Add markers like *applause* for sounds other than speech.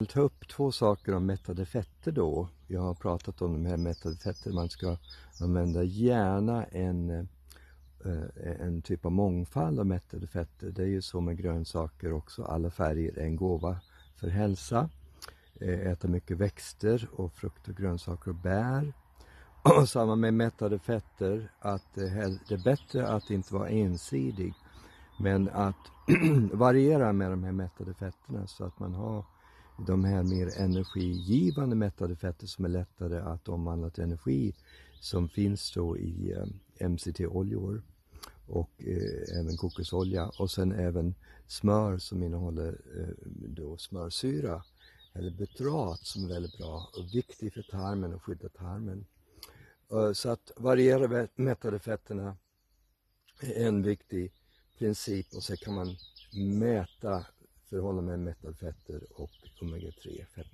vill ta upp två saker om mättade fetter då. Jag har pratat om de här mättade fetter. Man ska använda gärna en, eh, en typ av mångfald av mättade fetter. Det är ju så med grönsaker också. Alla färger är en gåva för hälsa. Eh, äta mycket växter och frukt och grönsaker och bär. Och samma med mättade fetter, att eh, det är bättre att inte vara ensidig. Men att *clears throat* variera med de här mättade fetterna så att man har de här mer energigivande mättade fetter som är lättare att omvandla till energi som finns då i eh, MCT-oljor och eh, även kokosolja och sen även smör som innehåller eh, då smörsyra eller butrat som är väldigt bra och viktig för tarmen och skyddar tarmen. Eh, så att variera mättade fetterna är en viktig princip och så kan man mäta för honom är mättad fetter och omega-3 fetter.